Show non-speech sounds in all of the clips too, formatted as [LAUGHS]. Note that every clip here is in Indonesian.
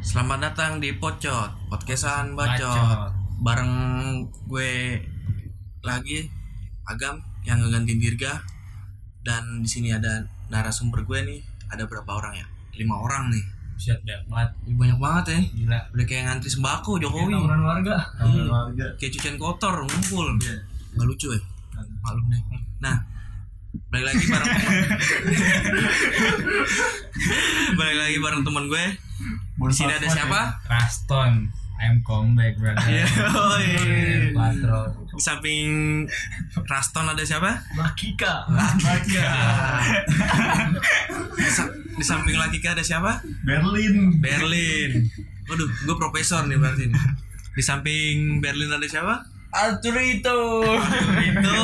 Selamat datang di Pocot, podcastan bacot. Bareng gue lagi Agam yang ngegantiin Dirga dan di sini ada narasumber gue nih. Ada berapa orang ya? Lima orang nih. Buset banyak banget Banyak banget ya. Gila Udah kayak ngantri sembako Jokowi. Tawuran warga Iya. Kayak cucian kotor ngumpul. Nggak lucu ya? Malum deh. Nah, balik lagi bareng balik lagi bareng teman gue. Di sini ada siapa? Raston I'm comeback brother Iya, oh iya. Patro Di samping Raston ada siapa? Lakika Di, sa- di samping Lakika ada siapa? Berlin Berlin. Waduh, gue profesor nih berarti. nih. Di samping Berlin ada siapa? Arturito Itu.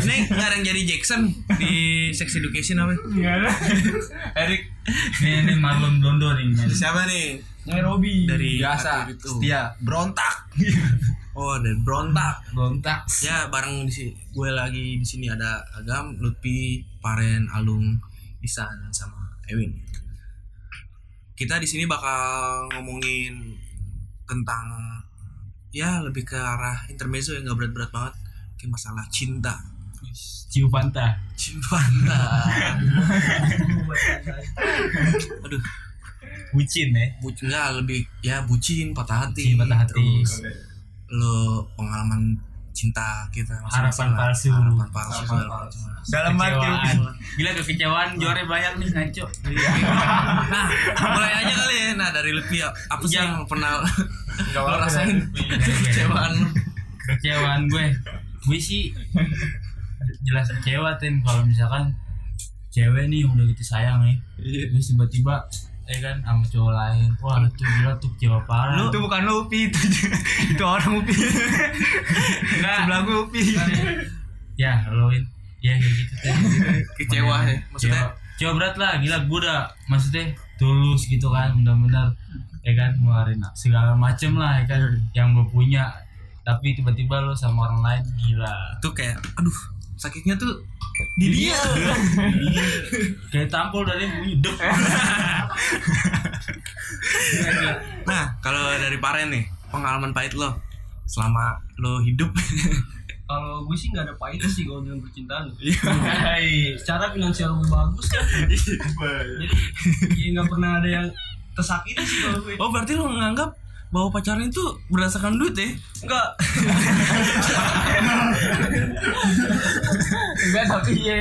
Ini nggak ada yang jadi Jackson di Sex Education apa? Erik Ini, ini Marlon Blondo nih. Siapa nih? Nairobi Dari biasa Arthur itu. setia berontak Oh, dari Brontak. Berontak Ya, bareng di sini gue lagi di sini ada Agam, Lutfi, Paren, Alung, Isan sama Ewin. Kita di sini bakal ngomongin tentang ya lebih ke arah intermezzo yang gak berat-berat banget kayak masalah cinta. Ciu Fanta Cinta. [LAUGHS] Aduh, Bucin ya bucin nggak lebih ya bucin, patah hati. Bucin, patah hati. Terus lo pengalaman cinta kita Harapan palsu. harapan palsu dalam arti Kecewaan Gila kekecewaan Jore banyak nih ngaco [LAUGHS] Nah, mulai aja kali ya. Nah, dari Lutfi ya, apa sih yang pernah lo rasain? Kecewaan kecewaan gue. Gue sih jelas kecewa ten kalau misalkan cewek nih udah gitu sayang nih terus tiba-tiba ya kan sama cowok lain. Wah itu gila tuh kecewa parah. Itu bukan Upi itu [LAUGHS] itu orang Upi Enggak. sebelah gue Upi ya loin ya kayak gitu ten Kecewa ya, maksudnya? kecewa. Berat lah. Gila gue udah maksudnya tulus gitu kan. Benar-benar ya kan ngeluarin segala macem lah ya kan. Yang gue punya. Tapi tiba-tiba lo sama orang lain gila. Itu kayak aduh, sakitnya tuh di dia. [LAUGHS] kayak tampol dari hidup [LAUGHS] Nah, kalau dari Paren nih, pengalaman pahit lo selama lo hidup. kalau gue sih nggak ada pahitnya sih kalau dalam percintaan Hai. secara finansial gue bagus kan jadi ya nggak pernah ada yang tersakiti sih kalau gue Oh, berarti lo nganggap bahwa pacaran itu berdasarkan duit ya? enggak [LAUGHS] Enggak tapi ya.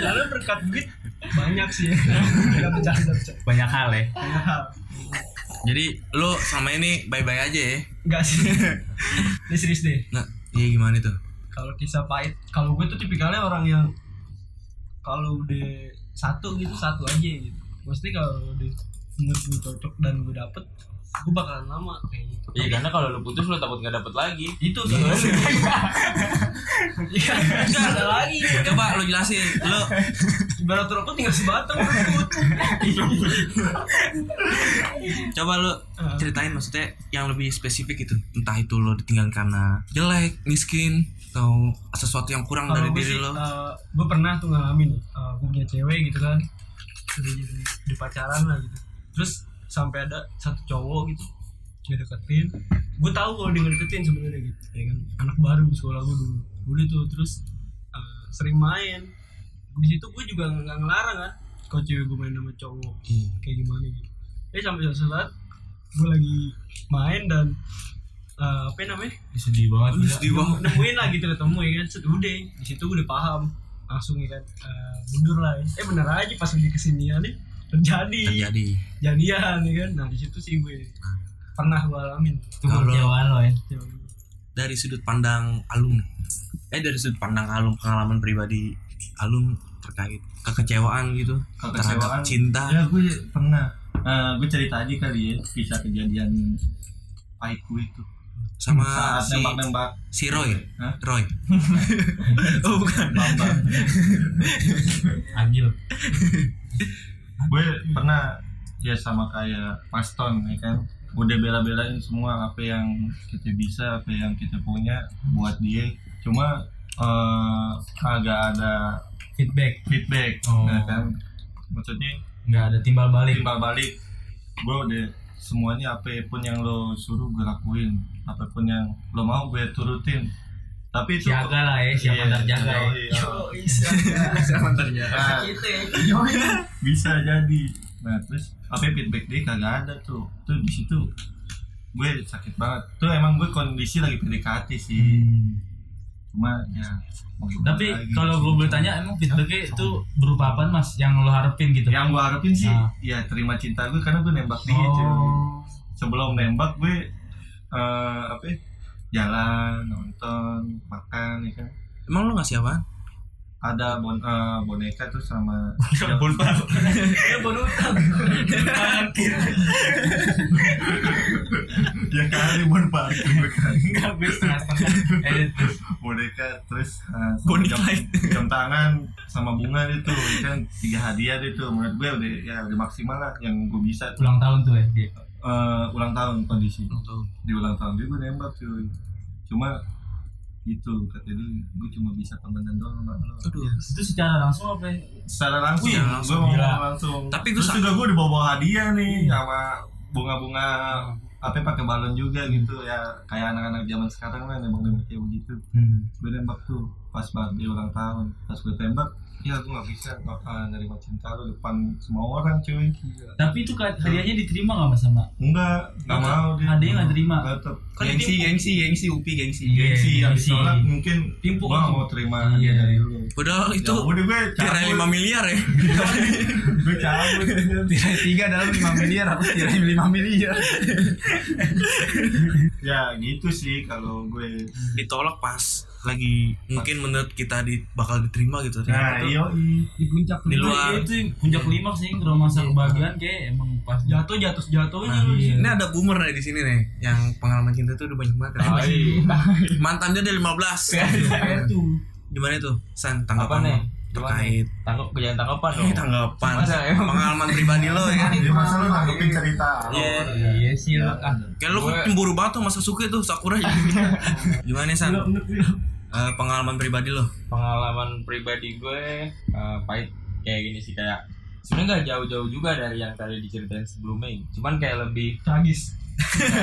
karena berkat duit banyak sih ya nggak bercanda bercanda Banyak hal ya. banyak hal Jadi lo selama ini bye-bye aja ya? enggak sih ini serius deh Nah, iya gimana tuh? kalau kisah pahit kalau gue tuh tipikalnya orang yang kalau udah satu gitu satu aja gitu maksudnya kalau udah menurut gue cocok dan gue dapet gue bakalan lama kayak gitu. Iya karena kalau lu putus lu takut nggak dapet lagi. Itu sih iya. Nggak ada lagi. Coba lo jelasin, lo ibarat rokok tinggal sebatang. Coba lo ceritain maksudnya yang lebih spesifik itu entah itu lo ditinggal karena jelek miskin atau sesuatu yang kurang dari diri sih lo uh, gue pernah tuh ngalamin uh, gue punya cewek gitu kan. Udah pacaran lah gitu. Terus sampai ada satu cowok gitu dia deketin. Gue tahu kalau dia ngedeketin sebenarnya gitu ya kan? Anak baru di sekolah gue dulu. Udah tuh terus uh, sering main. Di situ gue juga nggak ngelarang kan kalau cewek gue main sama cowok Iya. kayak gimana gitu. Eh sampai suatu saat gue lagi main dan uh, apa namanya? Sedih banget. Udah, sedih banget. nemu- nemuin lah gitu ketemu ya kan? Udah di situ gue udah paham. Langsung ya kan eh, mundur lah ya. eh bener aja pas udah ke sini nih terjadi. Terjadi. Jadian ya kan? Nah di situ sih gue pernah gue alamin. Itu kecewaan lo ya. dari sudut pandang alum eh dari sudut pandang alum pengalaman pribadi alum terkait kekecewaan gitu terhadap Kekecewaan. cinta. Ya gue pernah. Eh, gue cerita aja kali ya kisah kejadian pahitku itu. Sama saat si, nembak-nembak. si Roy. Hah? Roy. [LAUGHS] Oh bukan. Bambang. [LAUGHS] Agil. Gue pernah ya sama kayak Paston ya kan? Udah bela-belain semua apa yang kita bisa apa yang kita punya buat dia. Cuma eh, kagak ada feedback. feedback Oh. ya kan? Maksudnya nggak ada timbal balik. timbal balik. Gue udah semuanya apa pun yang lo suruh gue lakuin. Apa pun yang lo mau gue turutin tapi itu siaga lah ya siapa Iya, terjaga ya. iya. Siapa terjaga? Nah, bisa jadi. Nah terus apa feedback dia kagak ada tuh. Tuh di situ gue sakit banget. Tuh emang gue kondisi lagi PDKT sih. Hmm. cuma ya tapi lagi. kalau gue boleh tanya emang feedbacknya itu berupa apa mas? Yang lo harapin gitu? Yang gue harapin sih Ah. ya terima cinta gue karena gue nembak dia cuy. Oh. Sebelum nembak gue eh apa ya, jalan nonton makan ya kan? Emang lu ngasih apaan? ada bon, eh, boneka tuh sama [LAUGHS] ya [LAUGHS] kali bon parkir kan enggak edit terus boneka terus eh, sama Bonnie jam, jam tangan sama bunga itu ya kan? Tiga hadiah itu menurut gue udah ya udah maksimal lah yang gue bisa tuh. Ulang tahun tuh ya? Dia Eh, ulang tahun kondisi. Tahu. di ulang tahun dia gue nembak cuy. Cuma itu kata dia gue cuma bisa temenan doang sama lo. Aduh. itu secara langsung apa ya? secara langsung, Wih, gue mau gila. langsung. Tapi gue terus juga gue dibawa bawa hadiah nih sama bunga-bunga apa pakai balon juga gitu. Ya kayak anak-anak zaman sekarang lah nembak nembak kayak begitu. Hmm. gue nembak tuh pas banget dia ulang tahun. Pas gue tembak ya gue nggak bisa nggak uh, nerima cinta lo depan semua orang cuy tapi itu hadiahnya diterima nggak mas sama enggak nggak Tetep. mau dia Hadiah nggak terima. tetep Kan gengsi, gengsi, gengsi, upi gengsi. Iya. gengsi yang gengsi. ditolak mungkin Timpuk tuh. mau terima Iya. hadiah dari lu Padahal itu ya udah gue tirai 5 miliar ya. [LAUGHS] gue cabut tirai tiga dalam 5 miliar apa tirai 5 miliar ya gitu sih kalau gue Ditolak pas lagi mungkin menurut kita di bakal diterima gitu. nah iyo di puncak Di di luar. Iya, itu puncak lima sih kalau masa kebahagiaan kayak emang pas jatuh jatuh jatuhnya Nah, Iya. ini ada boomer nih di sini nih yang pengalaman cinta tuh udah banyak banget. kan. Mantan dia dari 15. itu Gimana tuh? San apa tanggapan nih lo terkait. Tanggup kejadian tanggapan dong. [LAUGHS] Eh, tanggapan Masa pengalaman pribadi lo ya. Kan? ya masa lu nanggepin cerita Iya. iya. sih lo ah Kayak lo cemburu banget tuh masa Sasuke tuh Sakura [LAUGHS] Gimana San? Eh, pengalaman pribadi lo. Pengalaman pribadi gue eh, pahit kayak gini sih kayak sebenarnya nggak jauh-jauh juga dari yang tadi diceritain sebelumnya. Cuman kayak lebih tragis. [LAUGHS]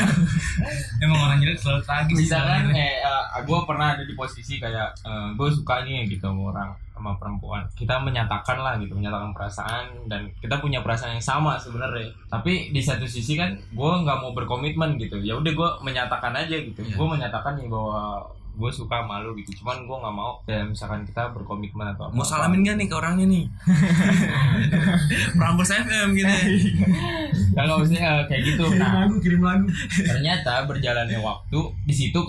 Emang orang jelek selalu tragis misalkan eh, eh, gue pernah ada di posisi kayak eh, gue suka nih gitu sama orang sama perempuan. Kita menyatakan lah gitu menyatakan perasaan dan kita punya perasaan yang sama sebenarnya. Tapi di satu sisi kan gue nggak mau berkomitmen gitu. Ya udah gue menyatakan aja gitu. Iya. gue menyatakan nih bahwa gue suka malu gitu. Cuman gue nggak mau kayak misalkan kita berkomitmen atau apa. Mau salamin gak nih ke orangnya nih? [LAUGHS] Prambors FM gitu ya. Kalau misalnya eh, kayak gitu. Kirim nah lagu kirim lagu. ternyata berjalannya waktu di situ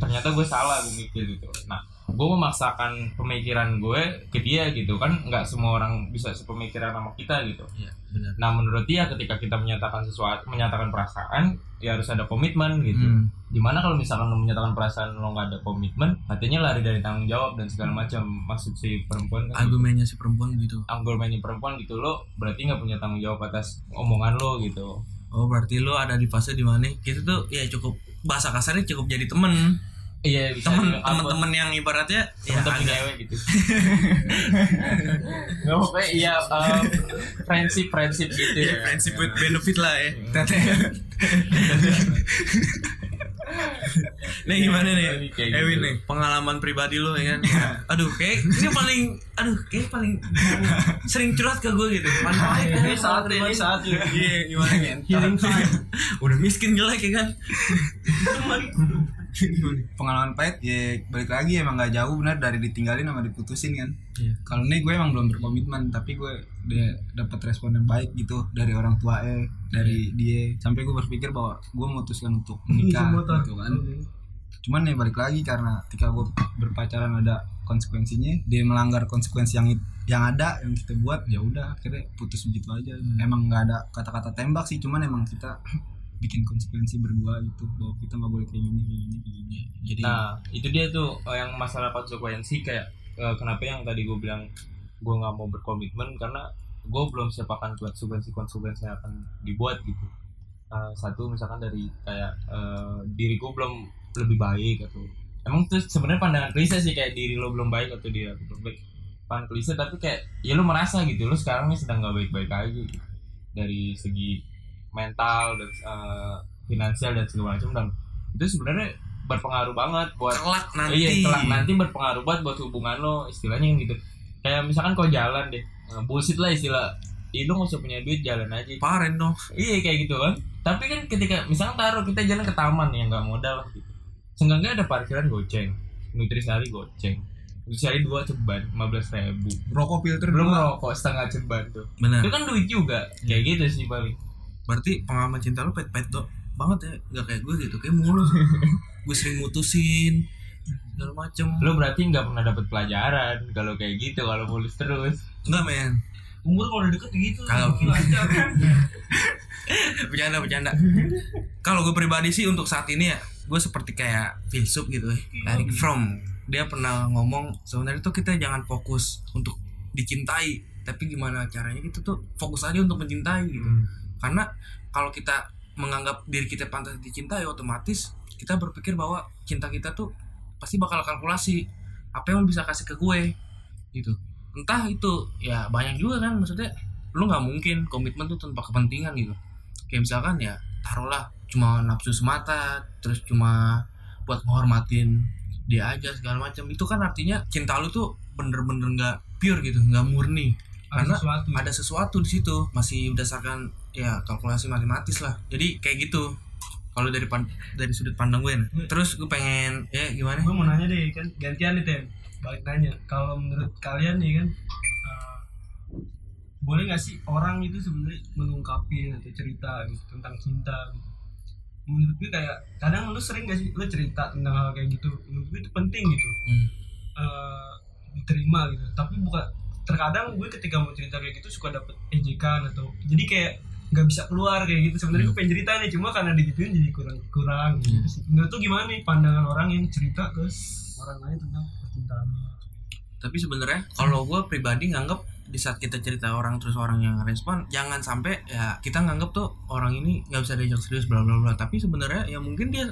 ternyata gue salah gue mikir gitu. Nah gue memaksakan pemikiran gue ke dia gitu. Kan nggak semua orang bisa sepemikiran sama kita gitu. Iya benar. Nah menurut dia ketika kita menyatakan sesuatu menyatakan perasaan ya harus ada komitmen gitu. Hmm. di mana kalau misalkan lo menyatakan perasaan lo nggak ada komitmen artinya lari dari tanggung jawab dan segala macam. Maksud si perempuan kan? Argumennya si perempuan gitu. Argumennya perempuan gitu lo berarti nggak punya tanggung jawab atas omongan lo gitu. Oh berarti lo ada di fase di mana kita tuh ya cukup bahasa kasarnya cukup jadi temen iya bisa temen temen-temen yang ibaratnya ya temen-temen agak cewek gitu. [LAUGHS] Nggak pokoknya iya eh, friendship friendship gitu ya, ya. friendship with benefit lah ya. [LAUGHS] Nih gimana nih? Ini kayak gitu. Ewin nih pengalaman pribadi lo ya kan? Aduh kayak ini paling aduh kayak paling sering curhat ke gue gitu. Baik ini saat ini saat ini. iya gimana healing time udah miskin jelek ya kan [LAUGHS] pengalaman pahit ya balik lagi emang nggak jauh benar dari ditinggalin sama diputusin kan. Iya. kalau ini gue emang belum berkomitmen tapi gue dia dapat respon yang baik gitu dari orang tua eh dari dia. Sampai gue berpikir bahwa gue memutuskan untuk [LAUGHS] menikah gitu kan. Cuman ya balik lagi karena ketika gue berpacaran ada konsekuensinya dia melanggar konsekuensi yang yang ada yang kita buat ya udah akhirnya putus begitu aja. Emang nggak ada kata-kata tembak sih cuman emang kita bikin konsekuensi berdua gitu bahwa kita nggak boleh kayak gini kayak gini kayak gini. Jadi nah itu dia tuh eh, yang masalah konsekuensi kayak eh, kenapa yang tadi gue bilang gue nggak mau berkomitmen karena gue belum siap akan konsekuensi konsekuensi yang akan dibuat gitu. Eh, satu misalkan dari kayak eh, diriku belum lebih baik atau emang tuh sebenarnya pandangan klise sih kayak diri lo belum baik atau dia belum baik. Pandangan klise tapi kayak ya lo merasa gitu lo sekarang nih sedang gak baik-baik aja gitu. dari segi mental dan eh, finansial dan segala macam dan itu sebenarnya berpengaruh banget buat kelak nanti Iya, kelak nanti berpengaruh banget buat hubungan lo istilahnya gitu. Kayak misalkan kau jalan deh, eh, bullshit lah istilah. Lo nggak usah punya duit jalan aja. paren dong Iya kayak gitu kan. Tapi kan ketika misalkan taruh kita jalan ke taman yang nggak modal lah gitu. Seenggaknya ada parkiran goceng, nutrisari goceng, nutrisari dua ceban, lima belas ribu. rokok filter Belum rokok setengah ceban tuh. benar Itu kan duit juga. Kayak gitu sih paling. Berarti pengalaman cinta lu pet-pet dok banget ya. Nggak kayak gue gitu kayak mulu. [LAUGHS] Gue sering mutusin segala macem. Lo berarti nggak pernah dapet pelajaran kalau kayak gitu kalau mulus terus. enggak men. Umur kalau udah deket gitu Kalau- lancar [LAUGHS] bercanda bercanda. Kalau gue pribadi sih untuk saat ini ya gue seperti kayak filsuf gitu ya Eric Fromm. Dia pernah ngomong sebenarnya tuh kita jangan fokus untuk dicintai tapi gimana caranya kita tuh fokus aja untuk mencintai gitu karena kalau kita menganggap diri kita pantas dicintai otomatis kita berpikir bahwa cinta kita tuh pasti bakal kalkulasi apa yang bisa kasih ke gue gitu. Entah itu ya banyak juga kan maksudnya lu nggak mungkin komitmen tuh tanpa kepentingan gitu. Kayak misalkan ya taruhlah cuma nafsu semata terus cuma buat menghormatin dia aja segala macam. Itu kan artinya cinta lu tuh bener-bener nggak pure gitu nggak murni. Ada Karena sesuatu. ada sesuatu di situ masih berdasarkan ya kalkulasi matematis lah. Jadi kayak gitu. Kalau dari pan- dari sudut pandang gue nah. terus gue pengen ya gimana? Gue mau nanya deh kan gantian nih tem. Balik nanya. Kalau menurut kalian nih kan eh, boleh nggak sih orang itu sebenarnya mengungkapin atau cerita gitu tentang cinta gitu? Menurut gue kayak kadang lu sering gak sih lu cerita tentang hal kayak gitu? Menurut gue itu penting gitu. Hmm. Eh, diterima gitu. Tapi bukan terkadang gue ketika mau cerita kayak gitu suka dapet ejekan atau jadi kayak nggak bisa keluar kayak gitu. Sebenarnya gue pengen cerita nih cuma karena digituin jadi kurang kurang gitu sih. Menurut tuh gimana nih pandangan orang yang cerita ke orang lain tentang percintaannya tapi sebenarnya kalau gue pribadi nganggep di saat kita cerita orang terus orang yang respon jangan sampai ya kita nganggep tuh orang ini nggak bisa diajak serius bla bla bla. Tapi sebenarnya ya mungkin dia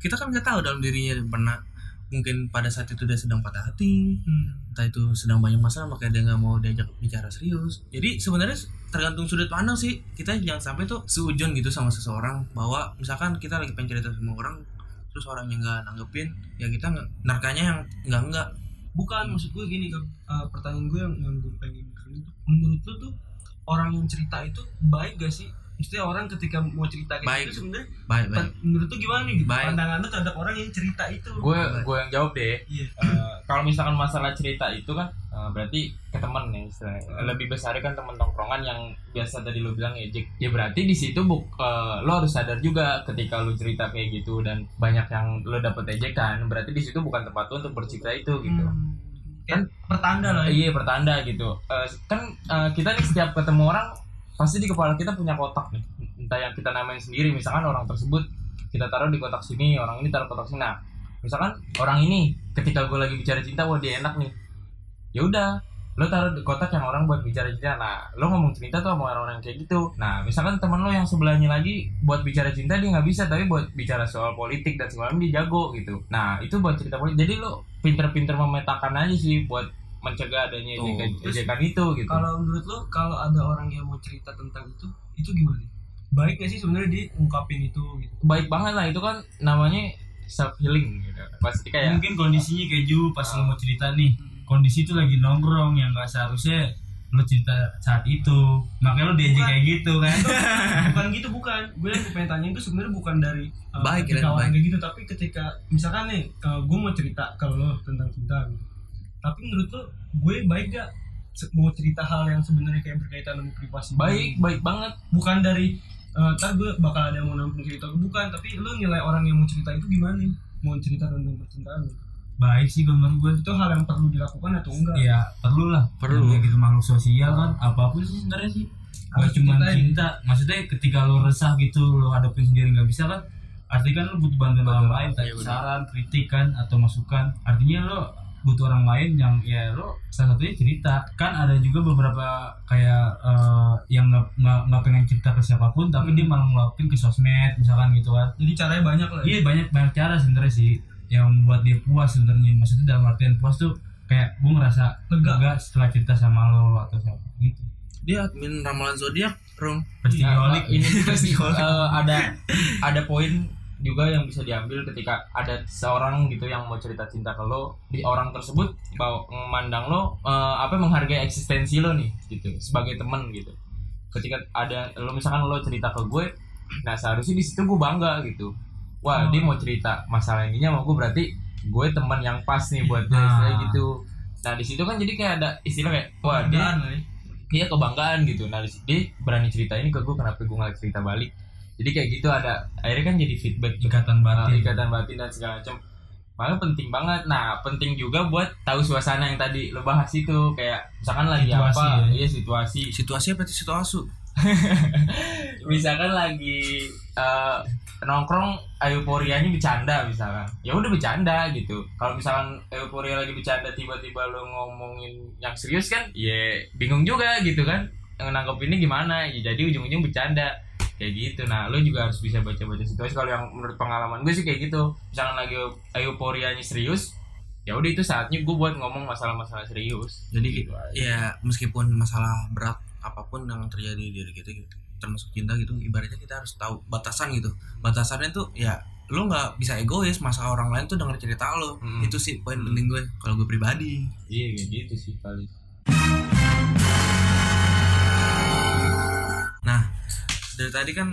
kita kan nggak tahu dalam dirinya pernah mungkin pada saat itu dia sedang patah hati hmm. entah itu sedang banyak masalah makanya dia nggak mau diajak bicara serius. Jadi sebenarnya tergantung sudut pandang sih. Kita jangan sampai tuh seujun gitu sama seseorang bahwa misalkan kita lagi pengen cerita sama orang terus orang yang nggak nanggepin ya kita narkanya yang nggak nggak. Bukan maksud gue gini kan eh, pertanyaan gue yang, yang gue pengen itu menurut lu tuh orang yang cerita itu baik gak sih maksudnya orang ketika mau cerita kayak Baik. gitu sebenarnya baik baik menurut lu gimana nih gitu? Baik. pandangan lu terhadap orang yang cerita itu Gue gue yang jawab deh. iya Eh, kalau misalkan masalah cerita itu kan eh, berarti ke temen ya istilahnya. lebih besar kan temen tongkrongan yang biasa tadi lo bilang ejek ya berarti di situ buk eh, lo harus sadar juga ketika lo cerita kayak gitu dan banyak yang lo dapet ejekan berarti di situ bukan tempat lo untuk bercerita itu gitu Hmm. kan pertanda lah ya iya pertanda gitu Eh, kan eh, kita nih setiap ketemu orang pasti di kepala kita punya kotak nih. Entah yang kita namain sendiri misalkan orang tersebut kita taruh di kotak sini orang ini taruh kotak sini. Nah misalkan orang ini ketika gue lagi bicara cinta wah dia enak nih. Ya udah lo taruh di kotak yang orang buat bicara cinta. Nah lo ngomong cerita tuh sama orang-orang kayak gitu. Nah misalkan temen lo yang sebelahnya lagi buat bicara cinta dia nggak bisa tapi buat bicara soal politik dan segala dia jago gitu. Nah itu buat cerita politik. Jadi lo pinter-pinter memetakan aja sih buat mencegah adanya ejekan, itu gitu. kalau menurut lo kalau ada orang yang mau cerita tentang itu itu gimana? Baik gak sih sebenarnya dia ungkapin itu gitu? Baik banget lah itu kan namanya self healing gitu. Pasti kayak mungkin kondisinya kayak Ju pas lo mau cerita nih kondisi itu lagi nongkrong yang gak seharusnya lo cerita saat itu. Makanya lo diajak Bukan. kayak gitu kan? Bukan gitu bukan. Gue yang pengen tanya itu sebenarnya bukan dari uh, Baik, ketika orang baik. kayak gitu tapi ketika misalkan nih uh, gue mau cerita ke lo tentang cinta gitu. Tapi menurut lo gue baik gak mau cerita hal yang sebenarnya kayak berkaitan sama privasi gue? baik baik banget. Bukan dari uh, ntar gue bakal ada yang mau nampung cerita bukan tapi lo nilai orang yang mau cerita itu gimana? Nih mau cerita tentang percintaan baik sih menurut gue itu hal yang perlu dilakukan atau enggak? Ya perlu lah. Perlu. kayak gitu makhluk sosial kan apa pun sih sebenarnya sih. Harus Gak cuma cinta. Maksudnya ketika lo resah gitu lo hadapin sendiri nggak bisa kan? Artinya kan lo butuh bantuan orang lain Iya, saran kritik kan atau masukan. Artinya lo butuh orang lain yang ya lo salah satunya cerita. Kan ada juga beberapa kayak eh, yang nggak pengen cerita ke siapa pun tapi dia malah ngelakuin ke sosmed misalkan gitu kan. Jadi caranya banyak lah. Ya. iya banyak banyak cara sebenarnya sih yang membuat dia puas sebenarnya. Maksudnya dalam artian puas tuh kayak gue ngerasa Lega. lega setelah cerita sama lo atau siapa gitu. Dia admin ramalan zodiak rum pasti Nah, ini juga sih eh, ada ada poin juga yang bisa diambil ketika ada seorang gitu yang mau cerita cinta ke lo di orang tersebut bawa memandang lo eh, apa menghargai eksistensi lo nih gitu sebagai teman gitu. Ketika ada lo misalkan lo cerita ke gue nah seharusnya di situ gue bangga gitu. Wah dia mau cerita masalah ininya sama gue berarti gue teman yang pas nih buat dia Ah. istilahnya gitu. Nah di situ kan jadi kayak ada istilah kayak wah dia iya kebanggaan gitu. Nah di dia berani cerita ini ke gue kenapa gue nggak cerita balik jadi kayak gitu ada akhirnya kan jadi feedback ikatan batin. Ikatan batin dan segala macam. Malah penting banget. Nah penting juga buat tahu suasana yang tadi lo bahas itu. Kayak misalkan lagi Situasi apa ya. iya situasi. Situasi apa itu? Situasi. [LAUGHS] Misalkan lagi eh, nongkrong euforianya bercanda misalkan. Ya udah bercanda gitu. Kalau misalkan euforia lagi bercanda tiba-tiba lo ngomongin yang serius kan ya bingung juga gitu kan. Yang nangkep ini gimana? Ya jadi ujung-ujung bercanda kayak gitu. Nah lo juga harus bisa baca-baca situasi kalau yang menurut pengalaman gue sih kayak gitu. Misalkan lagi euforianya serius ya udah itu saatnya gue buat ngomong masalah-masalah serius. Jadi Gitu aja. ya meskipun masalah berat apa pun yang terjadi di diri kita gitu termasuk cinta gitu ibaratnya kita harus tahu batasan gitu. Batasannya tuh ya lo nggak bisa egois. Masalah orang lain tuh denger cerita lo. Hmm. itu sih poin penting gue kalau gue pribadi. Iya kayak gitu sih paling dari tadi kan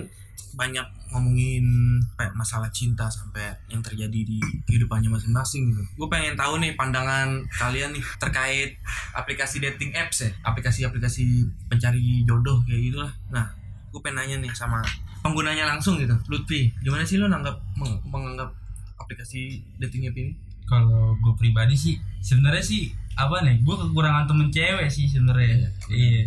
banyak ngomongin kayak masalah cinta sampai yang terjadi di kehidupannya masing-masing gitu. Gue pengen tahu nih pandangan kalian nih terkait aplikasi dating apps ya, aplikasi-aplikasi pencari jodoh kayak gitulah. Nah, gue pengen nanya nih sama penggunanya langsung gitu. Lutfi, gimana sih lo nanggap meng- menganggap aplikasi dating app ini? kalau gue pribadi sih sebenarnya sih apa nih gue kekurangan temen cewek sih sebenarnya iya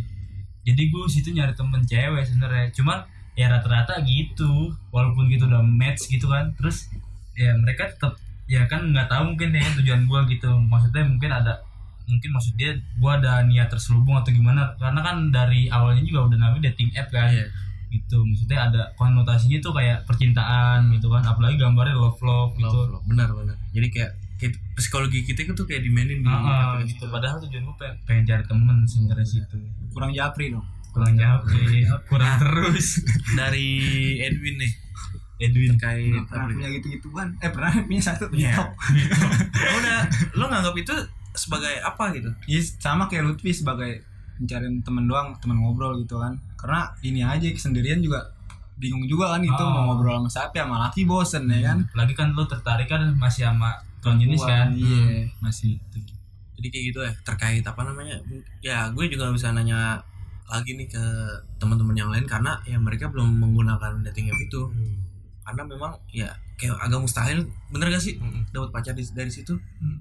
jadi gue situ nyari temen cewek sebenarnya. Cuman ya rata-rata gitu. Walaupun gitu udah match gitu kan. Terus ya mereka tetap ya kan nggak tahu mungkin ya tujuan gue gitu. Maksudnya mungkin ada mungkin maksud dia gue ada niat terselubung atau gimana. Karena kan dari awalnya juga udah namanya dating app kan. Iya. gitu. Maksudnya ada konotasinya tuh kayak percintaan gitu kan. Apalagi gambarnya love love gitu. Love, love. Benar benar. Jadi kayak kayak psikologi kita itu tuh kayak dimainin di Ah, aplikasi gitu. itu. Padahal tujuan gue pengen, pengen cari temen sebenarnya situ. kurang japri dong Kurang jawab sih, kurang Nah. terus. Dari Edwin nih Edwin. Nggak pernah punya gitu-gituan eh pernah punya satu punya Iya. top Ya [LAUGHS] udah lo nganggap itu sebagai apa gitu Iya sama kayak Lutfi sebagai mencariin temen doang temen ngobrol gitu kan karena ini aja sendirian juga bingung juga kan itu Ah. mau ngobrol sama siapa sama laki bosen ya kan Lagi kan lo tertarik kan masih sama jenis kan? iya Masih itu. jadi kayak gitu ya terkait apa namanya ya gue juga bisa nanya lagi nih ke teman-teman yang lain karena ya mereka belum menggunakan dating app itu karena memang ya kayak agak mustahil bener gak sih Mm-mm. dapat pacar di- dari situ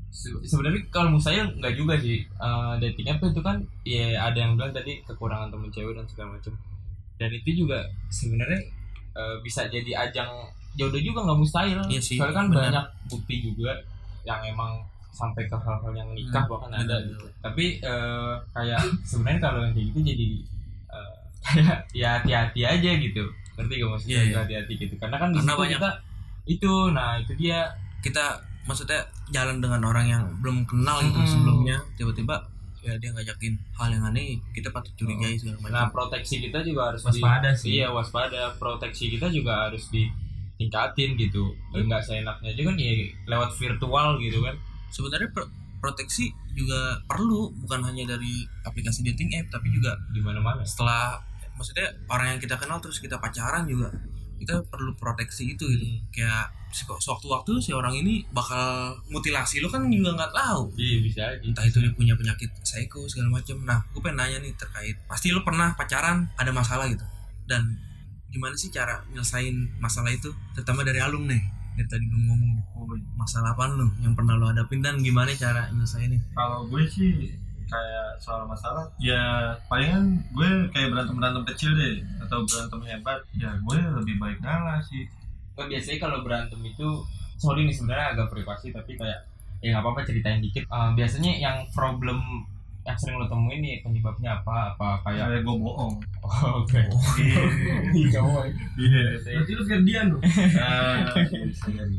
Se- sebenarnya kalau saya nggak juga sih Eh, dating app itu kan ya ada yang bilang tadi kekurangan temen cewek dan segala macam dan itu juga sebenarnya eh, bisa jadi ajang jodoh juga nggak mustahil Iya sih, soalnya kan benar. banyak bukti juga yang emang sampai ke hal-hal yang nikah Hmm, bahkan ada gitu tapi eh, kayak sebenarnya kalau yang kayak gitu jadi eh, [LAUGHS] kayak ya hati-hati aja gitu ngerti gak maksudnya Iya, iya. hati-hati gitu karena kan di Karena banyak- kita itu nah itu dia kita maksudnya jalan dengan orang yang belum kenal gitu Mm-mm. sebelumnya tiba-tiba ya dia ngajakin hal yang aneh kita patut curigai segala Nah, macam proteksi kita juga harus Waspada di, sih. Iya, waspada. Proteksi kita juga harus ditingkatin gitu. Ya, nggak seenaknya aja kan ya lewat virtual gitu kan. sebenarnya pro- proteksi juga perlu bukan hanya dari aplikasi dating app tapi juga Di mana-mana. setelah maksudnya orang yang kita kenal terus kita pacaran juga kita perlu proteksi itu gitu kayak se- sewaktu-waktu si orang ini bakal mutilasi lo kan juga nggak tahu Iya, bisa aja. entah itu dia punya penyakit psycho segala macam nah gue pengen nanya nih terkait pasti lo pernah pacaran ada masalah gitu dan gimana sih cara nyelesain masalah itu? Terutama dari alum nih. Dari tadi belum ngomong nih. masalah apa lo yang pernah lo hadapin dan gimana cara nyelesainnya? Kalau gue sih kayak soal masalah ya palingan gue kayak berantem berantem kecil deh atau berantem hebat ya gue lebih baik ngalah sih. Kan biasanya kalau berantem itu sorry nih sebenarnya agak privasi tapi kayak ya nggak apa-apa ceritain dikit. Eh, biasanya yang problem yang sering lo temuin nih penyebabnya apa? Apa kayak kayak gue bohong. Oh, oke. Iya. Iya berarti lu Ferdian dong bisa jadi.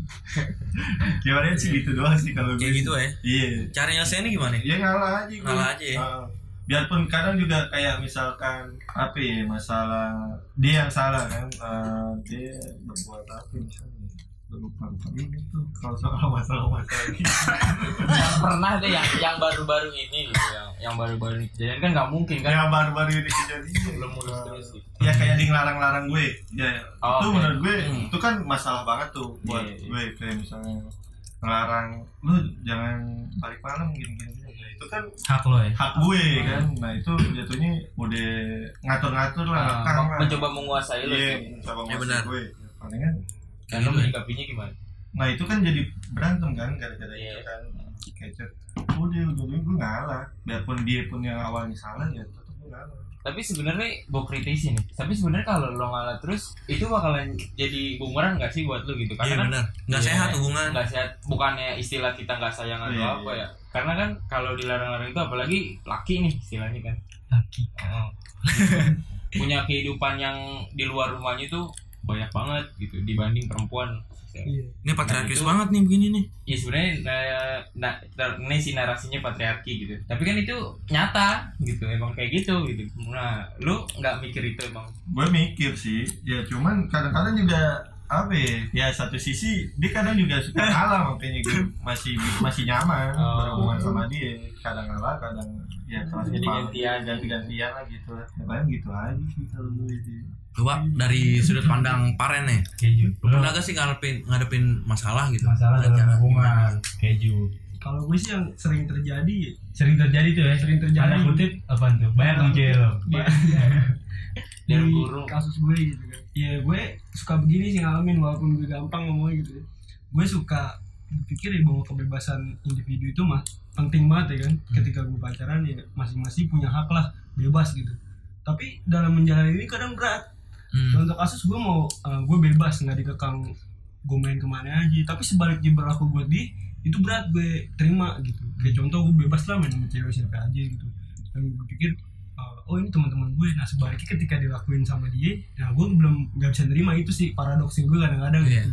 gimana sih gitu doang sih kalau kayak gitu ya iya. Cara nyelesainnya gimana? Ya ngalah aja gue. Ngalah aja ya? Ah. biarpun kadang juga kayak misalkan apa ya masalah dia yang salah kan? Ah, dia berbuat apa misalnya lupa lupa. Ini tuh kalau soal masalah masalah gitu yang pernah deh yang yang baru-baru ini gitu yang yang baru-baru ini kejadian kan nggak mungkin kan? Yang baru-baru ini kejadian belum mulus terus gitu. ya kayak dia ngelarang-larang gue. Ya Oh, itu oke. menurut gue Hmm. itu kan masalah banget tuh buat Iya, iya. gue kayak misalnya ngelarang lu jangan balik malam gini gini gini. Nah, itu kan hak lo ya? hak gue kan. Nah itu jatuhnya udah ngatur-ngatur lah Ah, lah. mencoba menguasai lo iya sih. coba Ya, nguasain benar. gue. Palingan ya. menyikapinya gimana? Nah itu kan jadi berantem kan gara-gara Iya. itu kan. Kecet. Udah udah gue ngalah. Biarpun dia pun yang awalnya salah ya tetap gue ngalah. Tapi sebenarnya gue kritisi nih tapi sebenarnya kalau lo ngalah terus itu bakalan jadi bumerang nggak sih buat lo gitu? Iya karena kan benar nggak Iya, sehat hubungan. nggak sehat. Bukannya istilah kita nggak sayang atau Iya, apa iya. ya? Karena kan kalau dilarang-larang itu apalagi laki nih istilahnya kan. Laki. Heeh. [LAUGHS] punya kehidupan yang di luar rumahnya tuh banyak banget gitu dibanding perempuan. Iya. Ini patriarkis itu- banget nih begini nih. Ya sebenarnya nah, nah, ter- ini sih narasinya patriarki gitu. Tapi kan itu nyata gitu emang kayak gitu gitu. Nah lu nggak mikir itu emang? Gue mikir sih ya cuman kadang-kadang juga apa ya, ya satu sisi dia kadang juga suka [LAUGHS] kalah makanya gue masih masih nyaman Oh. berhubungan sama dia. Kadang kalah kadang ya kelas Jadi gantian. ganti gantian lah gitu lah. Ya, paling gitu aja sih kalau gue sih coba dari sudut pandang paren nih. Keju. Lu pernah gak sih ngadepin ngadepin masalah gitu? Masalah Dan dalam hubungan keju. Kalau gue sih yang sering terjadi sering terjadi tuh ya? Sering terjadi. tanda kutip apa tuh? Banyak dong cewek lo. Dan [LAUGHS] di guru. kasus gue gitu kan. Ya gue suka begini sih ngalamin walaupun gue gampang ngomongnya gitu ya. Gue suka berpikir ya bahwa kebebasan individu itu mah penting banget ya kan. Ketika gue pacaran ya masing-masing punya hak lah bebas gitu. Tapi dalam menjalani ini kadang berat Hmm. contoh kasus gue mau uh, gue bebas nggak dikekang gue main ke mana aja. Tapi sebaliknya berlaku buat dia itu berat gue terima gitu. Kayak contoh gue bebas lah main sama cewek siapa aja gitu. Dan gue pikir uh, oh ini teman-teman gue nah sebaliknya ketika dilakuin sama dia nah gue belum nggak bisa nerima. Itu sih paradoksnya gue kadang-kadang Iya. gitu.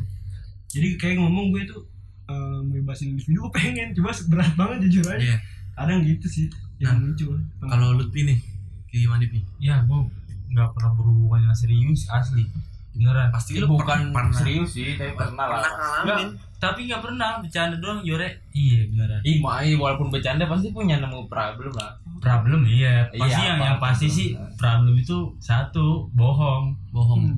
Jadi kayak ngomong gue tuh uh, bebasin individu gue pengen. Cuma berat banget jujur aja. Iya. kadang gitu sih yang Nah, muncul. kalau Lutfi nih kayak gimana Pi? ya gua nggak pernah berhubungan yang serius asli. Beneran. Pasti lu bukan pernah. serius sih tapi pernah lah. ngalamin. Tapi nggak pernah bercanda doang jore iya beneran. Ih, walaupun bercanda pasti punya nemu problem lah. problem iya. Pasti Iya, yang apa- yang pasti sih problem itu satu bohong. Bohong.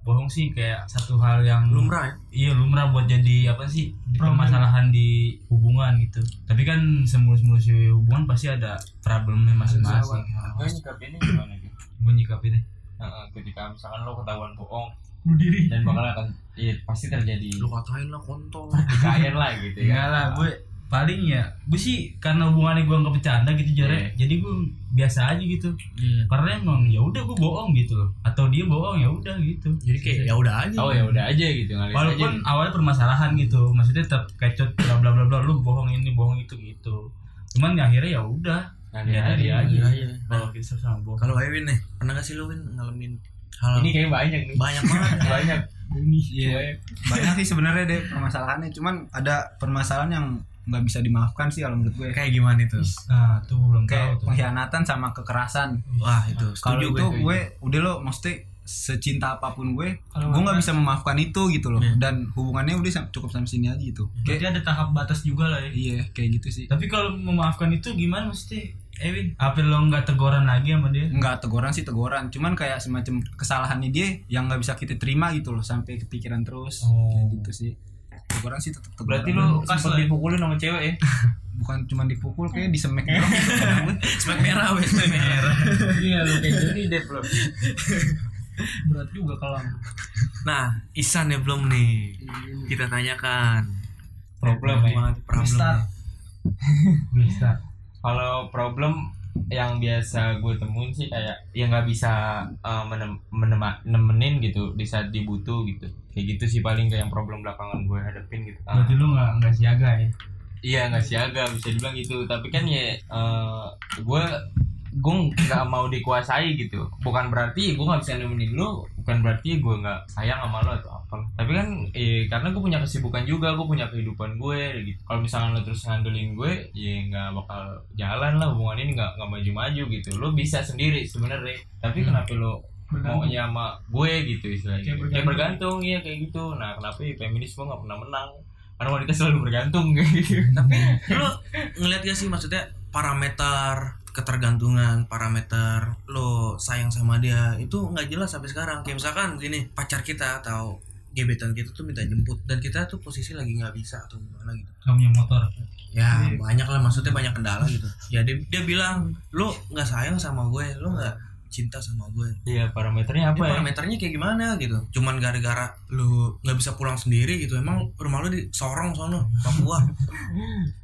Bohong sih kayak satu hal yang lumrah ya? Iya lumrah buat jadi apa sih di permasalahan di hubungan gitu. Tapi kan semulus-mulus hubungan pasti ada problemnya masing-masing. Gue nyikapinnya gimana gitu? Gue nyikapinnya Heeh, ketika misalkan lo ketahuan bohong bunuh diri. dan bakal akan iya pasti terjadi. Lu katain lah kontol. Pertikaian lah gitu ya. lah gue paling ya gue sih karena hubungannya gue nggak bercanda gitu jare. Jadi gue biasa aja gitu. Iya. karena emang ya udah gue bohong gitu loh. Atau dia bohong ya udah gitu. Jadi kayak ya udah aja. Oh ya udah aja gitu walaupun aja. awalnya permasalahan gitu maksudnya tetap kecot bla bla bla bla lu bohong ini bohong itu gitu. Cuman ya akhirnya ya udah Ngalir ya aja. tadi aja Iya, iya. kalau kisah sama bohong kalau Ewin nih pernah gak sih lu Win ngalamin hal Ini kayak banyak nih. banyak banget [LAUGHS] banyak. ini Iya, banyak sih sebenarnya deh permasalahannya. Cuman ada permasalahan yang nggak bisa dimaafkan sih kalau menurut gue. kayak gimana itu nah tuh belum tahu Kayak tuh pengkhianatan sama kekerasan. wah itu Kalau setuju itu gue gue udah lo mesti secinta apa pun gue, Kalau gue nggak bisa memaafkan itu gitu loh. Iya. Dan hubungannya udah cukup sampai sini aja gitu. Kayak ada tahap batas juga lah ya iya kayak gitu sih. tapi kalau memaafkan itu gimana mesti Ewin apa lo nggak teguran lagi sama dia Nggak teguran sih teguran, cuman kayak semacam kesalahannya dia yang nggak bisa kita terima gitu loh sampai kepikiran terus. Oh. Kayak gitu sih. Teguran sih tetap teguran. Berarti lu Pas sempet lah ya. dipukulin sama cewek ya? [LAUGHS] bukan cuma dipukul kayak disemek doang. [LAUGHS] spek merah wes spek merah [LAUGHS] Iya lu kayak jadi deh belum. berat juga kelam nah Isan ya belum nih kita tanyakan Problem ya. Banget problem Start. bisa Kalau problem yang biasa gue temuin sih kayak ya nggak bisa uh, menem- menema- nemenin gitu di saat dibutuh gitu. Kayak gitu sih paling kayak yang problem belakangan gue hadapin gitu. Ah, berarti lu nggak nggak siaga ya? Iya nggak siaga bisa dibilang gitu. Tapi kan ya eh, gue gue nggak mau dikuasai gitu. Bukan berarti gue nggak bisa nemenin lu bukan berarti gue nggak sayang sama lo atau tapi kan eh, karena gue punya kesibukan juga gue punya kehidupan gue gitu. Kalau misalnya lo terus ngandelin gue ya nggak bakal jalan lah hubungan ini nggak nggak maju-maju gitu. Lo bisa sendiri sebenarnya tapi kenapa lo maunya sama gue gitu istilahnya. Kayak kayak bergantung. iya kayak gitu. Nah kenapa ya feminisme nggak pernah menang? Karena wanita selalu bergantung [LAUGHS] kayak gitu. Lu ngeliat gak sih maksudnya parameter ketergantungan parameter lo sayang sama dia itu nggak jelas sampai sekarang. Kayak misalkan gini pacar kita atau gebetan kita tuh minta jemput dan kita tuh posisi lagi nggak bisa atau gimana gitu. Kamu yang motor. Ya banyak lah maksudnya banyak kendala gitu. Ya dia, dia bilang lo nggak sayang sama gue lo nggak cinta sama gue. Iya parameternya apa apa ya? parameternya kayak gimana gitu. Cuman gara-gara lu nggak bisa pulang sendiri gitu emang rumah lu di Sorong sono Papua. [LAUGHS]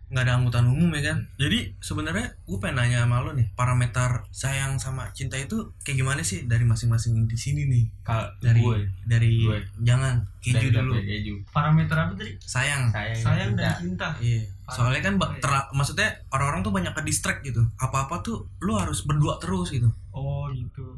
Nggak ada angkutan umum ya kan? Jadi sebenarnya gue pengen nanya sama lu nih parameter sayang sama cinta itu kayak gimana sih dari masing-masing di sini nih? Kalau dari gue dari Gue. jangan keju Dari dulu. keju. Parameter apa tadi? Sayang. Sayang, sayang cinta. dan cinta. Iya. Soalnya kan terla- maksudnya orang-orang tuh banyak ke distract gitu. Apa-apa tuh lu harus berdua terus gitu. oh gitu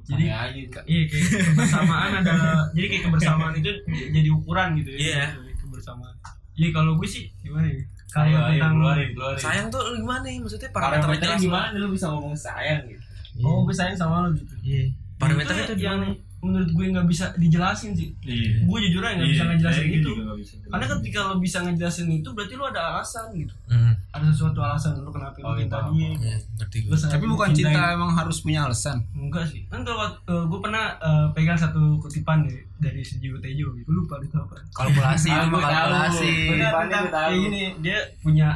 jadi aja iya kayak kebersamaan ada [LAUGHS] jadi kayak kebersamaan itu jadi ukuran gitu ya Iya. Jadi kebersamaan iya kalau gue sih gimana ya kalau Ayo, ayo, tentang keluarin, keluarin. Sayang tuh gimana nih? Maksudnya parameter parameternya gimana lu bisa ngomong sayang gitu oh gue sayang sama lo gitu Iya. Parameternya itu tuh yang gimana? Menurut gue nggak bisa dijelasin sih. Iya. gue jujur aja nggak bisa ngejelasin kayak itu. gitu bisa. karena ketika lo bisa ngejelasin itu berarti lo ada alasan gitu. Hmm. ada sesuatu alasan lo kenapa Oh, iya, cinta dia Iya, ngerti Lo gue. sangat Tapi bukan cinta emang harus punya alasan. enggak sih. Kan kalau gue pernah eh, pegang satu kutipan deh dari Sejiwo Tejo gitu. Gue lupa itu apa. Kalkulasi Ah, tahu. kalkulasi. Kayak gini dia punya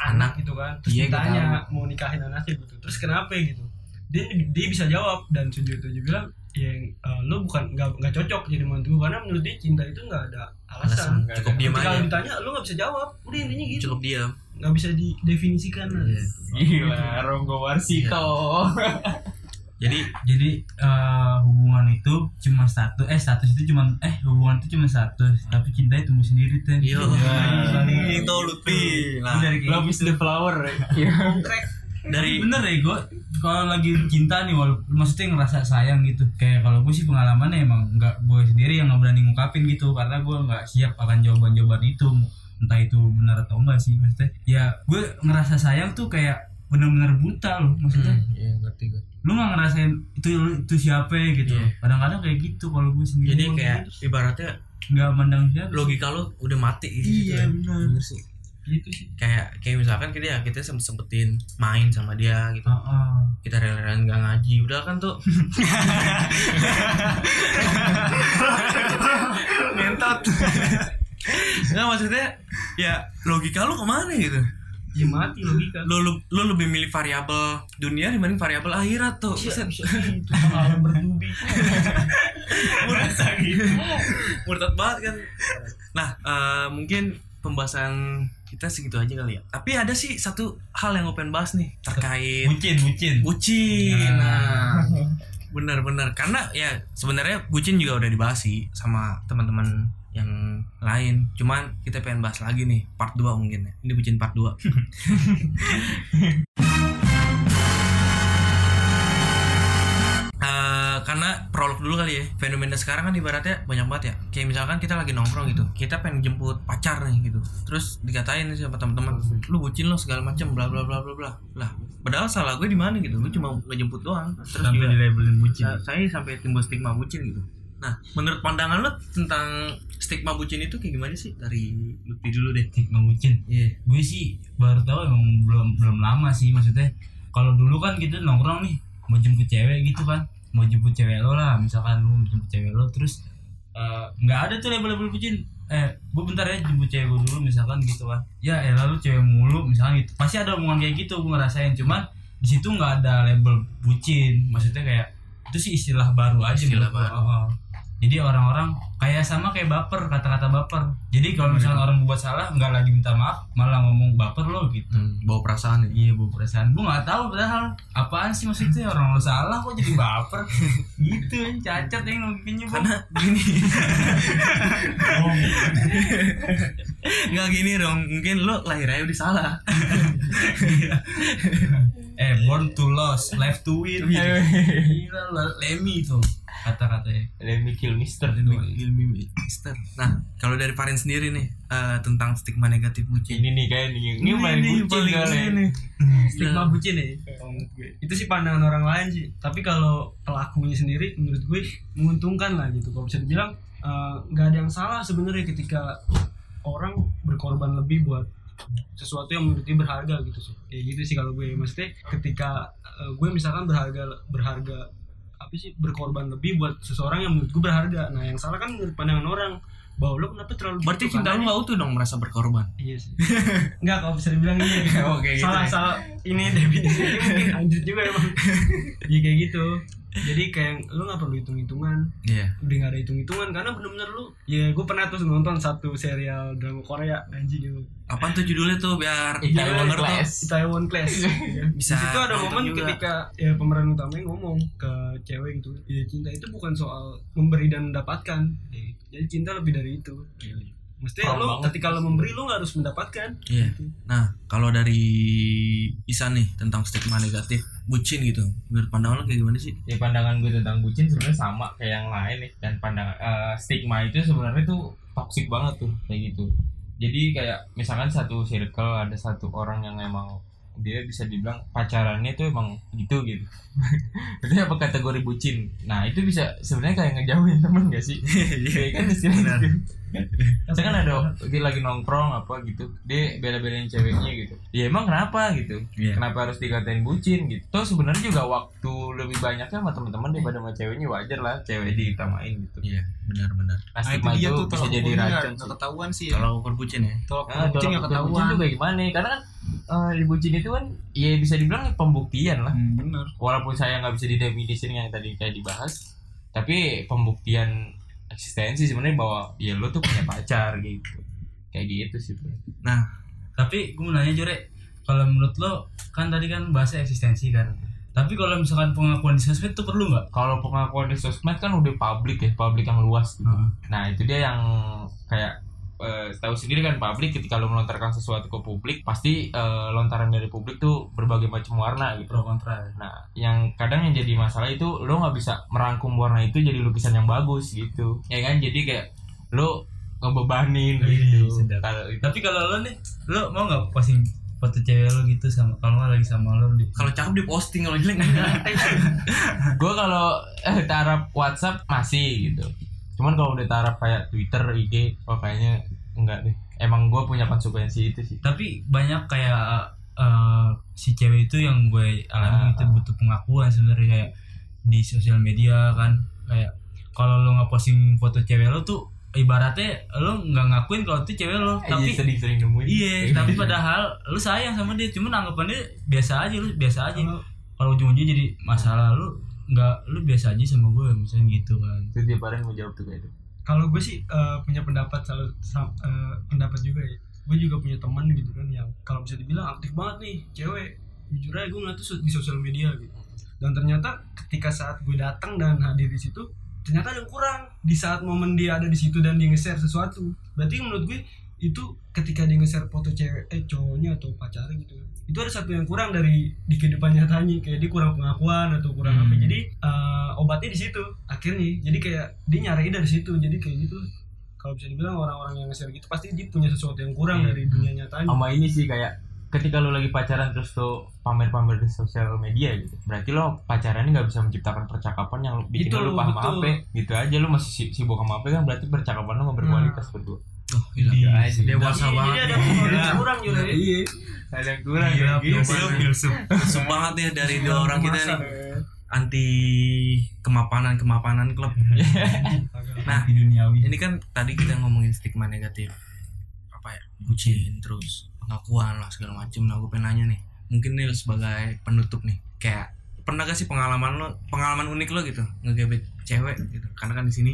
anak gitu kan. Terus Iya, ditanya mau nikahin anaknya gitu terus kenapa gitu. Dia dia bisa jawab. Dan Sejiwo Tejo bilang ya eh, lo bukan nggak nggak cocok jadi mantu karena menurut dia cinta itu nggak ada alasan, Alasan. Cukup diam aja. lo ditanya lo nggak bisa jawab udah intinya gitu Cukup diam. nggak bisa didefinisikan lah. Iya. gila Ronggo Warsito Jadi jadi eh, hubungan itu cuma satu eh status itu cuma eh hubungan itu cuma status tapi cinta itu tumbuh sendiri ten yo Iya. itu Lutfi. Nah, kayak love is the flower Iya. Dari bener ya gue kalau lagi cinta nih walaupun maksudnya ngerasa sayang gitu kayak kalau gue sih pengalamannya emang nggak gue sendiri yang nggak berani ngungkapin gitu karena gue nggak siap akan jawaban jawaban itu entah itu benar atau enggak sih maksudnya ya gue ngerasa sayang tuh kayak benar-benar buta loh maksudnya Hmm, iya ngerti gue. lu nggak ngerasain itu itu siapa gitu Iya. kadang-kadang kayak gitu kalau gue sendiri Jadi kayak ibaratnya nggak mandang siapa logika lo udah mati gitu. Iya, gitu ya. benar. sih. Gitu sih. Kayak kayak misalkan kita ya kita sempet sempetin main sama dia gitu. Heeh. Kita rela-relaan nggak ngaji. Udah kan tuh [LAUGHS] Ngentot. Nggak maksudnya ya logika lu ke mana gitu? Ya mati logika. Lu, lu, lu lebih milih variabel dunia dibanding variabel akhirat tuh Bisa, bisa gitu pengalaman bertubi murtad murtad banget kan. Nah eh, mungkin pembahasan kita segitu aja kali ya. Tapi ada sih satu hal yang gue pengen bahas nih terkait bucin bucin. Bucin. Nah. [LAUGHS] Benar-benar karena ya sebenarnya bucin juga udah dibahas sih sama teman-teman yang lain. Cuman kita pengen bahas lagi nih part 2 mungkin ya. Ini bucin part 2 [LAUGHS] karena prolog dulu kali ya. Fenomena sekarang kan ibaratnya banyak banget ya. Kayak misalkan kita lagi nongkrong gitu kita pengen jemput pacar nih gitu. Terus dikatain sama teman-teman lu bucin lo segala macam bla bla bla bla bla. Lah padahal salah gue di mana gitu? Gue cuma ngejemput doang. Terus sampai juga dilabelin bucin. Sa- saya sampai timbul stigma bucin gitu. Nah menurut pandangan lo tentang stigma bucin itu kayak gimana sih? Dari Lutfi dulu deh. Stigma bucin? Iya. Gue sih baru tahu emang belum belum lama sih maksudnya. Kalau dulu kan gitu nongkrong nih mau jemput cewek gitu kan mau jemput cewek lo lah misalkan lu mau jemput cewek lo terus eh, nggak ada tuh label-label bucin. Eh gue bentar ya jemput cewek gue dulu misalkan gitu kan. Ya ya lalu cewek mulu misalkan gitu. Pasti ada omongan kayak gitu gue ngerasain cuman di situ nggak ada label bucin. Maksudnya kayak itu sih istilah baru aja Istilah baru. Oh, oh. Jadi orang-orang kayak sama kayak baper kata-kata baper. Jadi kalau misalnya orang buat salah nggak lagi minta maaf malah ngomong baper lo gitu. Hmm, bawa perasaan ya? Iya bu perasaan. Gue nggak tahu padahal apaan sih maksudnya? [LAUGHS] Orang lo salah kok jadi baper. Gitu cacat yang logikanya karena gini. [LAUGHS] Nggak gini dong mungkin lo lahir aja udah salah [LAUGHS] eh born to lose life to win gila lah, Lemmy itu kata-katanya. Let me kill Mister ilmu Mister. Nah, kalau dari Farin sendiri nih eh, tentang stigma negatif bucin. ini nih kayak nih ini main bucin paling kali. ini nih. [LAUGHS] stigma bucin ya gue. Itu sih pandangan orang lain sih. Tapi kalau pelakunya sendiri menurut gue menguntungkan lah gitu. Kalau bisa dibilang eh, nggak ada yang salah sebenarnya ketika orang berkorban lebih buat sesuatu yang menurut dia berharga gitu sih kayak gitu sih kalau gue maksudnya ketika eh, gue misalkan berharga berharga apa sih berkorban lebih buat seseorang yang menurut gue berharga nah yang salah kan menurut pandangan orang bahwa lo kenapa terlalu Berarti gitu, cinta karena- lu nggak utuh dong merasa berkorban. Iya sih. [LAUGHS] Enggak kalau bisa dibilang iya. [LAUGHS] Oke, gitu salah ya. salah ini definisinya [LAUGHS] mungkin anjir juga emang. Iya kayak gitu. Jadi kayak lu nggak perlu hitung-hitungan. Iya. Udah nggak ada hitung-hitungan karena bener-bener lu ya gue pernah tuh nonton satu serial drama Korea anjing gitu. Apaan tuh judulnya tuh biar Itaewon tuh. Class. Itaewon Class. [LAUGHS] Bisa Di situ ada momen juga. ketika ya pemeran utamanya ngomong ke cewek gitu, ya cinta itu bukan soal memberi dan mendapatkan. Jadi cinta lebih dari itu. Mesti lo banget. ketika lo memberi lo nggak harus mendapatkan. Iya. Nah, kalau dari Isan nih tentang stigma negatif bucin gitu. Menurut pandangan lo kayak gimana sih? ya pandangan gue tentang bucin sebenarnya sama kayak yang lain nih dan pandangan eh, stigma itu sebenarnya tuh toxic banget tuh kayak gitu jadi kayak misalkan satu circle ada satu orang yang emang dia bisa dibilang pacarannya tuh emang gitu gitu. [LAUGHS] Itu apa kategori bucin? Nah itu bisa sebenarnya kayak ngejauhin temen gak sih? Kayak [LAUGHS] kan istilahnya gitu. [LAUGHS] Saya kan ada dia lagi nongkrong apa gitu dia bela-belain ceweknya gitu. Ya emang kenapa gitu? Iya. kenapa harus dikatain bucin gitu? Toh sebenarnya juga waktu lebih banyaknya sama teman-teman daripada sama ceweknya wajar lah cewek diutamain gitu. Iya, benar-benar. nah itu, bisa jadi racun sih. ketahuan sih ya. Kalau perbucin ya. Tolak Nah, kucing tolak nggak bucin ketahuan. tuh kayak gimana karena kan eh, di bucin itu kan ya bisa dibilang pembuktian lah Hmm, bener. walaupun saya nggak bisa didefinisikan yang tadi kayak dibahas tapi pembuktian eksistensi sebenarnya bahwa ya lo tuh punya pacar gitu kayak gitu sih bro. tapi gue mau nanya Jure kalau menurut lo kan tadi kan bahasa eksistensi kan tapi kalau misalkan pengakuan di sosmed itu perlu nggak kalau pengakuan di sosmed kan udah publik ya publik yang luas gitu Heeh. nah itu dia yang kayak eh, tahu sendiri kan publik ketika lo melontarkan sesuatu ke publik pasti eh, lontaran dari publik tuh berbagai macam warna gitu pro kontra Nah, yang kadang yang jadi masalah itu lo nggak bisa merangkum warna itu jadi lukisan yang bagus gitu, ya kan? Jadi kayak lo ngebebanin Wih, gitu. Kalau itu tapi kalau lo nih lo mau nggak posting foto cewek lo gitu sama kalau nggak lagi sama lo di Kalau cakep di posting, kalau jelek [LAUGHS] gue kalau eh, taraf WhatsApp masih gitu. Cuman kalau udah taraf kayak Twitter, IG, oh kayaknya enggak deh. Emang gue punya konsekuensi itu sih. tapi banyak kayak eh, si cewek itu yang gue alami Ah. itu butuh pengakuan sebenarnya kayak di sosial media kan kayak kalau lo nggak posting foto cewek lo tuh ibaratnya lo nggak ngakuin kalau itu cewek lo Tapi tapi sering-sering nemuin. iya tapi padahal lo sayang sama dia cuman anggapannya biasa aja lo biasa aja kalau ujung-ujungnya jadi masalah lo nggak lo biasa aja sama gue misalnya gitu kan. Itu dia Paren mau jawab tuh kayak itu. kalau gue sih eh, punya pendapat selalu eh, pendapat juga ya. Gue juga punya teman gitu kan yang kalau bisa dibilang aktif banget nih cewek. Jujur aja gue ngeliat tuh di sosial media gitu. Dan ternyata ketika saat gue datang dan hadir di situ ternyata ada yang kurang. Di saat momen dia ada di situ dan dia nge-share sesuatu. Berarti menurut gue itu ketika dia nge-share foto cewek eh cowoknya atau pacarnya gitu. Itu ada satu yang kurang dari di kehidupan nyatanya. Kayak dia kurang pengakuan atau kurang apa. Hmm. jadi eh, obatnya di situ akhirnya. Jadi kayak dia nyari dari situ. Jadi kayak gitu. Kalau bisa dibilang orang-orang yang nge-share gitu pasti dia punya sesuatu yang kurang Iya. dari dunia nyatanya. Sama ini sih kayak ketika lo lagi pacaran terus lo pamer-pamer di sosial media gitu berarti lo pacarannya nggak bisa menciptakan percakapan yang bikin Itu, lo lupa sama. HP gitu aja. Lo masih si- sibuk sama HP kan berarti percakapan lo nggak berkualitas berdua Oh, gila. Iya sih. Dewasa Jadi- banget. ada kurang juga ya. Iya. Ada yang kurang Gila, filsuf, filsuf. Banget ya dari dua orang kita nih. Anti kemapanan kemapanan klub. [LAUGHS] Nah, ini kan tadi kita ngomongin stigma negatif. Apa ya? Bucin terus. Pengakuan lah segala macem. Nah gue pengen nanya nih. Mungkin nih sebagai penutup nih kayak pernah gak sih pengalaman lo pengalaman unik lo gitu? Ngegebet cewek gitu. Karena kan di sini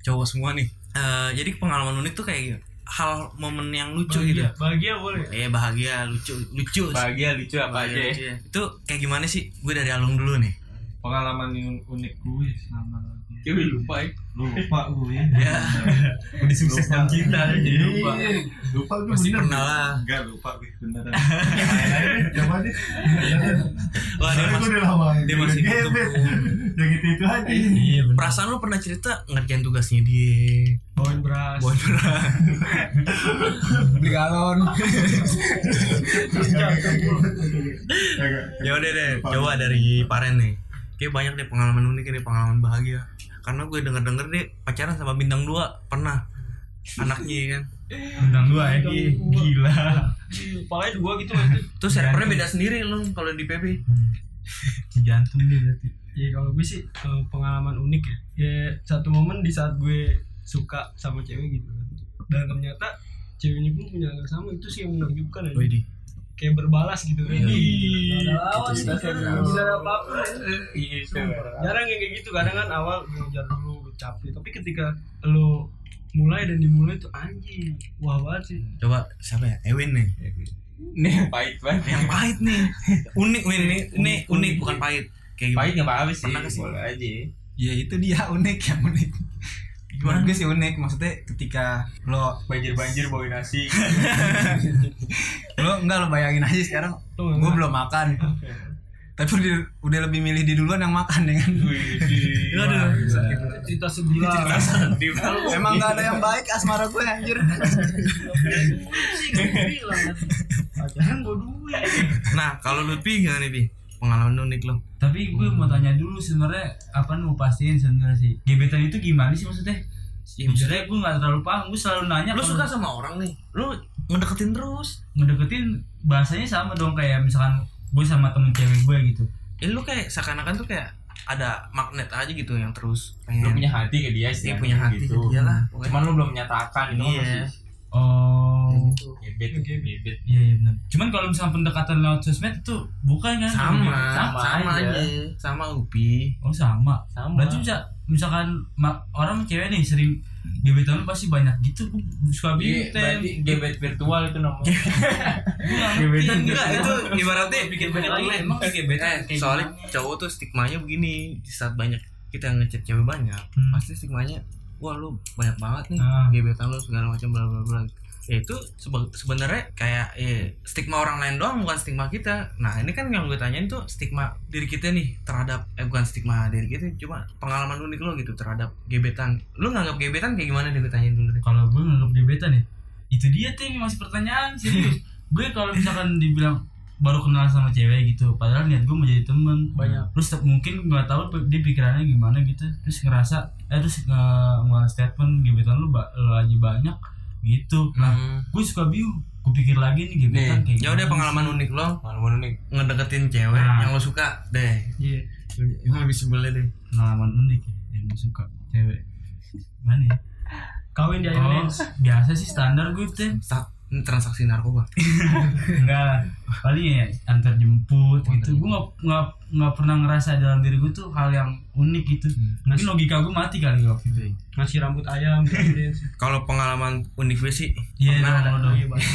cowok semua nih Eh, jadi pengalaman unik tuh kayak gini. hal momen yang lucu gitu. bahagia, bahagia boleh. Eh bahagia lucu lucu. Bahagia lucu apa aja Bahagia, ya? lucu ya. itu kayak gimana sih? Gue dari Alung dulu nih. Pengalaman yang unik gue selama Cewek lupa ya. Lupa gue. [LAUGHS] Ya. Udah sukses dalam cinta jadi lupa. lupa gue Pasti bener. pernah lah. enggak lupa gue beneran. Coba deh wah dia gue masih udah lama. dia masih. Ketemu. yang itu itu aja Iya benar. perasaan lu pernah cerita ngerjain tugasnya dia? Bawain beras. Buat beras. Beli galon. Ya udah deh coba dari Paren nih. Kayak banyak deh pengalaman unik nih pengalaman bahagia. Karena gue denger denger deh pacaran sama bintang 2 pernah. Anaknya ya kan? Bintang dua ya. Gila. Kepalanya dua gitu terus servernya beda sendiri lu kalau di PB Jantung dia berarti. Ya kalau gue sih eh, pengalaman unik ya. Ya satu momen di saat gue suka sama cewek gitu kan. Dan ternyata ceweknya pun punya hal yang sama itu sih yang menakjubkan ya Widih. Kayak berbalas gitu kan Iya. Ada lawan sih Gitu, Tidak ada apa-apa iya Jarang yang kayak gitu. Kadang kan awal ngejar dulu capek. Tapi ketika lo mulai dan dimulai tuh anjing Wah banget sih. Coba siapa ya? Ewin nih. Nih pahit banget. Yang pahit nih. Unik Win. Nih ini unik. bukan pahit kayak pahit gimana nggak apa-apa sih Pernah ke sih? boleh aja. Ya itu dia [LAUGHS] unik yang unik. Menurut gue sih unik? Maksudnya ketika lo banjir banjir bawa nasi. [LAUGHS] Lo enggak lo bayangin aja sekarang nggak gue ngerti. belum makan. Tapi udah, udah lebih milih di duluan yang makan ya kan? Aduh. Cerita sebelah. Emang nggak ada yang baik asmara gue anjir. [LAUGHS] Nah kalau Lutfi gimana nih Pi pengalaman unik lo Tapi gue mau tanya dulu sebenarnya apa nih mau pastiin sebenarnya sih gebetan itu gimana sih maksudnya? Maksudnya Sebenarnya gue nggak terlalu paham. Gue selalu nanya. lu suka sama orang nih lu ngedeketin terus ngedeketin bahasanya sama dong kayak misalkan gue sama temen cewek gue gitu. eh lu kayak seakan-akan tuh kayak ada magnet aja gitu yang terus lu pengen punya hati ke dia sih Iya, punya hati ke dia lah, cuman lu belum menyatakan itu Iya. masih Oh. gebet gebet Iya iya benar. Cuman kalau misalkan pendekatan lewat sosmed itu bukan kan? sama Sama sama, aja. aja sama Upi Oh sama. sama Berarti bisa misalkan orang cewek nih sering gebetan lu pasti banyak gitu. Suka Iya, bingung. berarti gebet virtual itu namanya Gebetan enggak itu ibaratnya pikir banyak lagi emang gebetan eh, soalnya cowok tuh stigmanya begini di saat banyak kita ngechat cewek banyak Hmm. pasti stigmanya wah lu banyak banget nih Ah. gebetan lu segala macam bla bla bla. Ya itu sebe- sebenarnya kayak ya, stigma orang lain doang bukan stigma kita. Nah ini kan yang gue tanyain tuh stigma diri kita nih terhadap eh bukan stigma diri kita cuma pengalaman unik lo gitu terhadap gebetan. Lu nganggap gebetan kayak gimana deh gue tanyain dulu deh? Kalau gue nganggap gebetan ya itu dia tuh yang masih pertanyaan serius. [LAUGHS] Gue kalau misalkan dibilang baru kenal sama cewek gitu. Padahal niat gue mau jadi temen. Banyak. terus te- mungkin nggak tahu pe- dia pikirannya gimana gitu. Terus ngerasa eh terus nge- ngeluarin statement gebetan lu, lu aja banyak gitu. Nah Hmm. gue suka bingung. Gue pikir lagi nih gebetan kayak ya udah gimana pengalaman sih. unik lo. Pengalaman unik. Ngedeketin cewek Nah. yang lo suka deh. Iya. Yang lebih sebelnya deh. Pengalaman unik ya yang gue suka. Cewek. Mana ya? Kawin di oh, biasa sih standar gue tuh transaksi narkoba. [LAUGHS] Enggak paling ya antar jemput Oh, gitu. Gue nggak nggak nggak pernah ngerasa dalam diri gue tuh hal yang unik gitu. Mungkin logika gue mati kali waktu itu. Ngasih rambut ayam gitu [LAUGHS] kalau pengalaman unik gue sih iya Pernah dong, ada. dong. Iya banget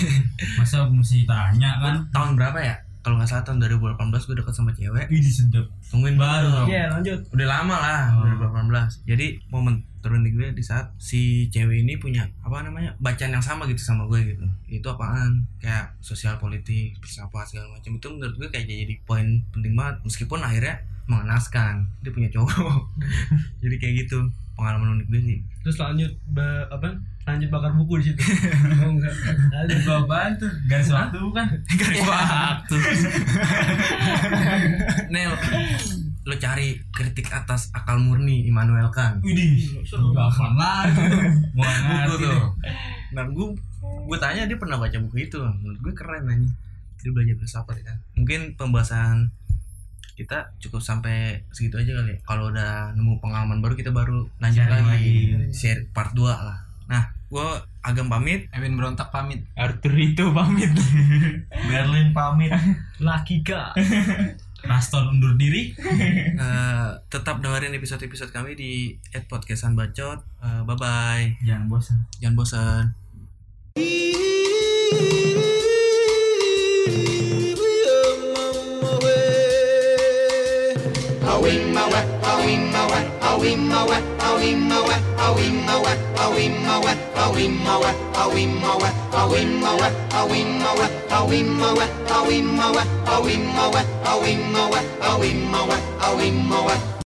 masa gue mesti tanya kan? Tahun berapa ya kalau nggak salah tahun 2018 gue deket sama cewek. Ih sedap tungguin baru dong. Iya lanjut. Udah lama lah Oh. 2018 jadi momen terunik gue di saat si cewek ini punya apa namanya bacaan yang sama gitu sama gue gitu. Itu apaan? Kayak sosial politik filsafat segala macam. Itu menurut gue kayak jadi poin penting banget. Meskipun akhirnya mengenaskan. Dia punya cowok. [LAUGHS] Jadi kayak gitu pengalaman unik gue sih. Terus lanjut ba- apa lanjut bakar buku di situ. [LAUGHS] Oh enggak. Ada apaan tuh garis waktu bukan? [LAUGHS] Garis waktu Nel lo cari kritik atas akal murni Immanuel Kant. Widih gampang lagi mau buku ngerti. Tuh. Nah gue gue tanya dia pernah baca buku itu. Menurut gue keren nanya dia belajar filsafat ya mungkin pembahasan kita cukup sampai segitu aja kali ya. Kalau udah nemu pengalaman baru kita baru lanjut Sharing lagi. lagi. share part 2 lah. Nah gue agam pamit. Ewin berontak pamit. Arthur itu pamit. [LAUGHS] Berlin pamit. Laki kak. [LAUGHS] Raston undur diri. [LAUGHS] Eh, tetap dengerin episode-episode kami di @podcastan bacot. Eh, bye bye. jangan bosan. Jangan bosan. Awimowe, awimowe, awimowe, awimowe, awimowe.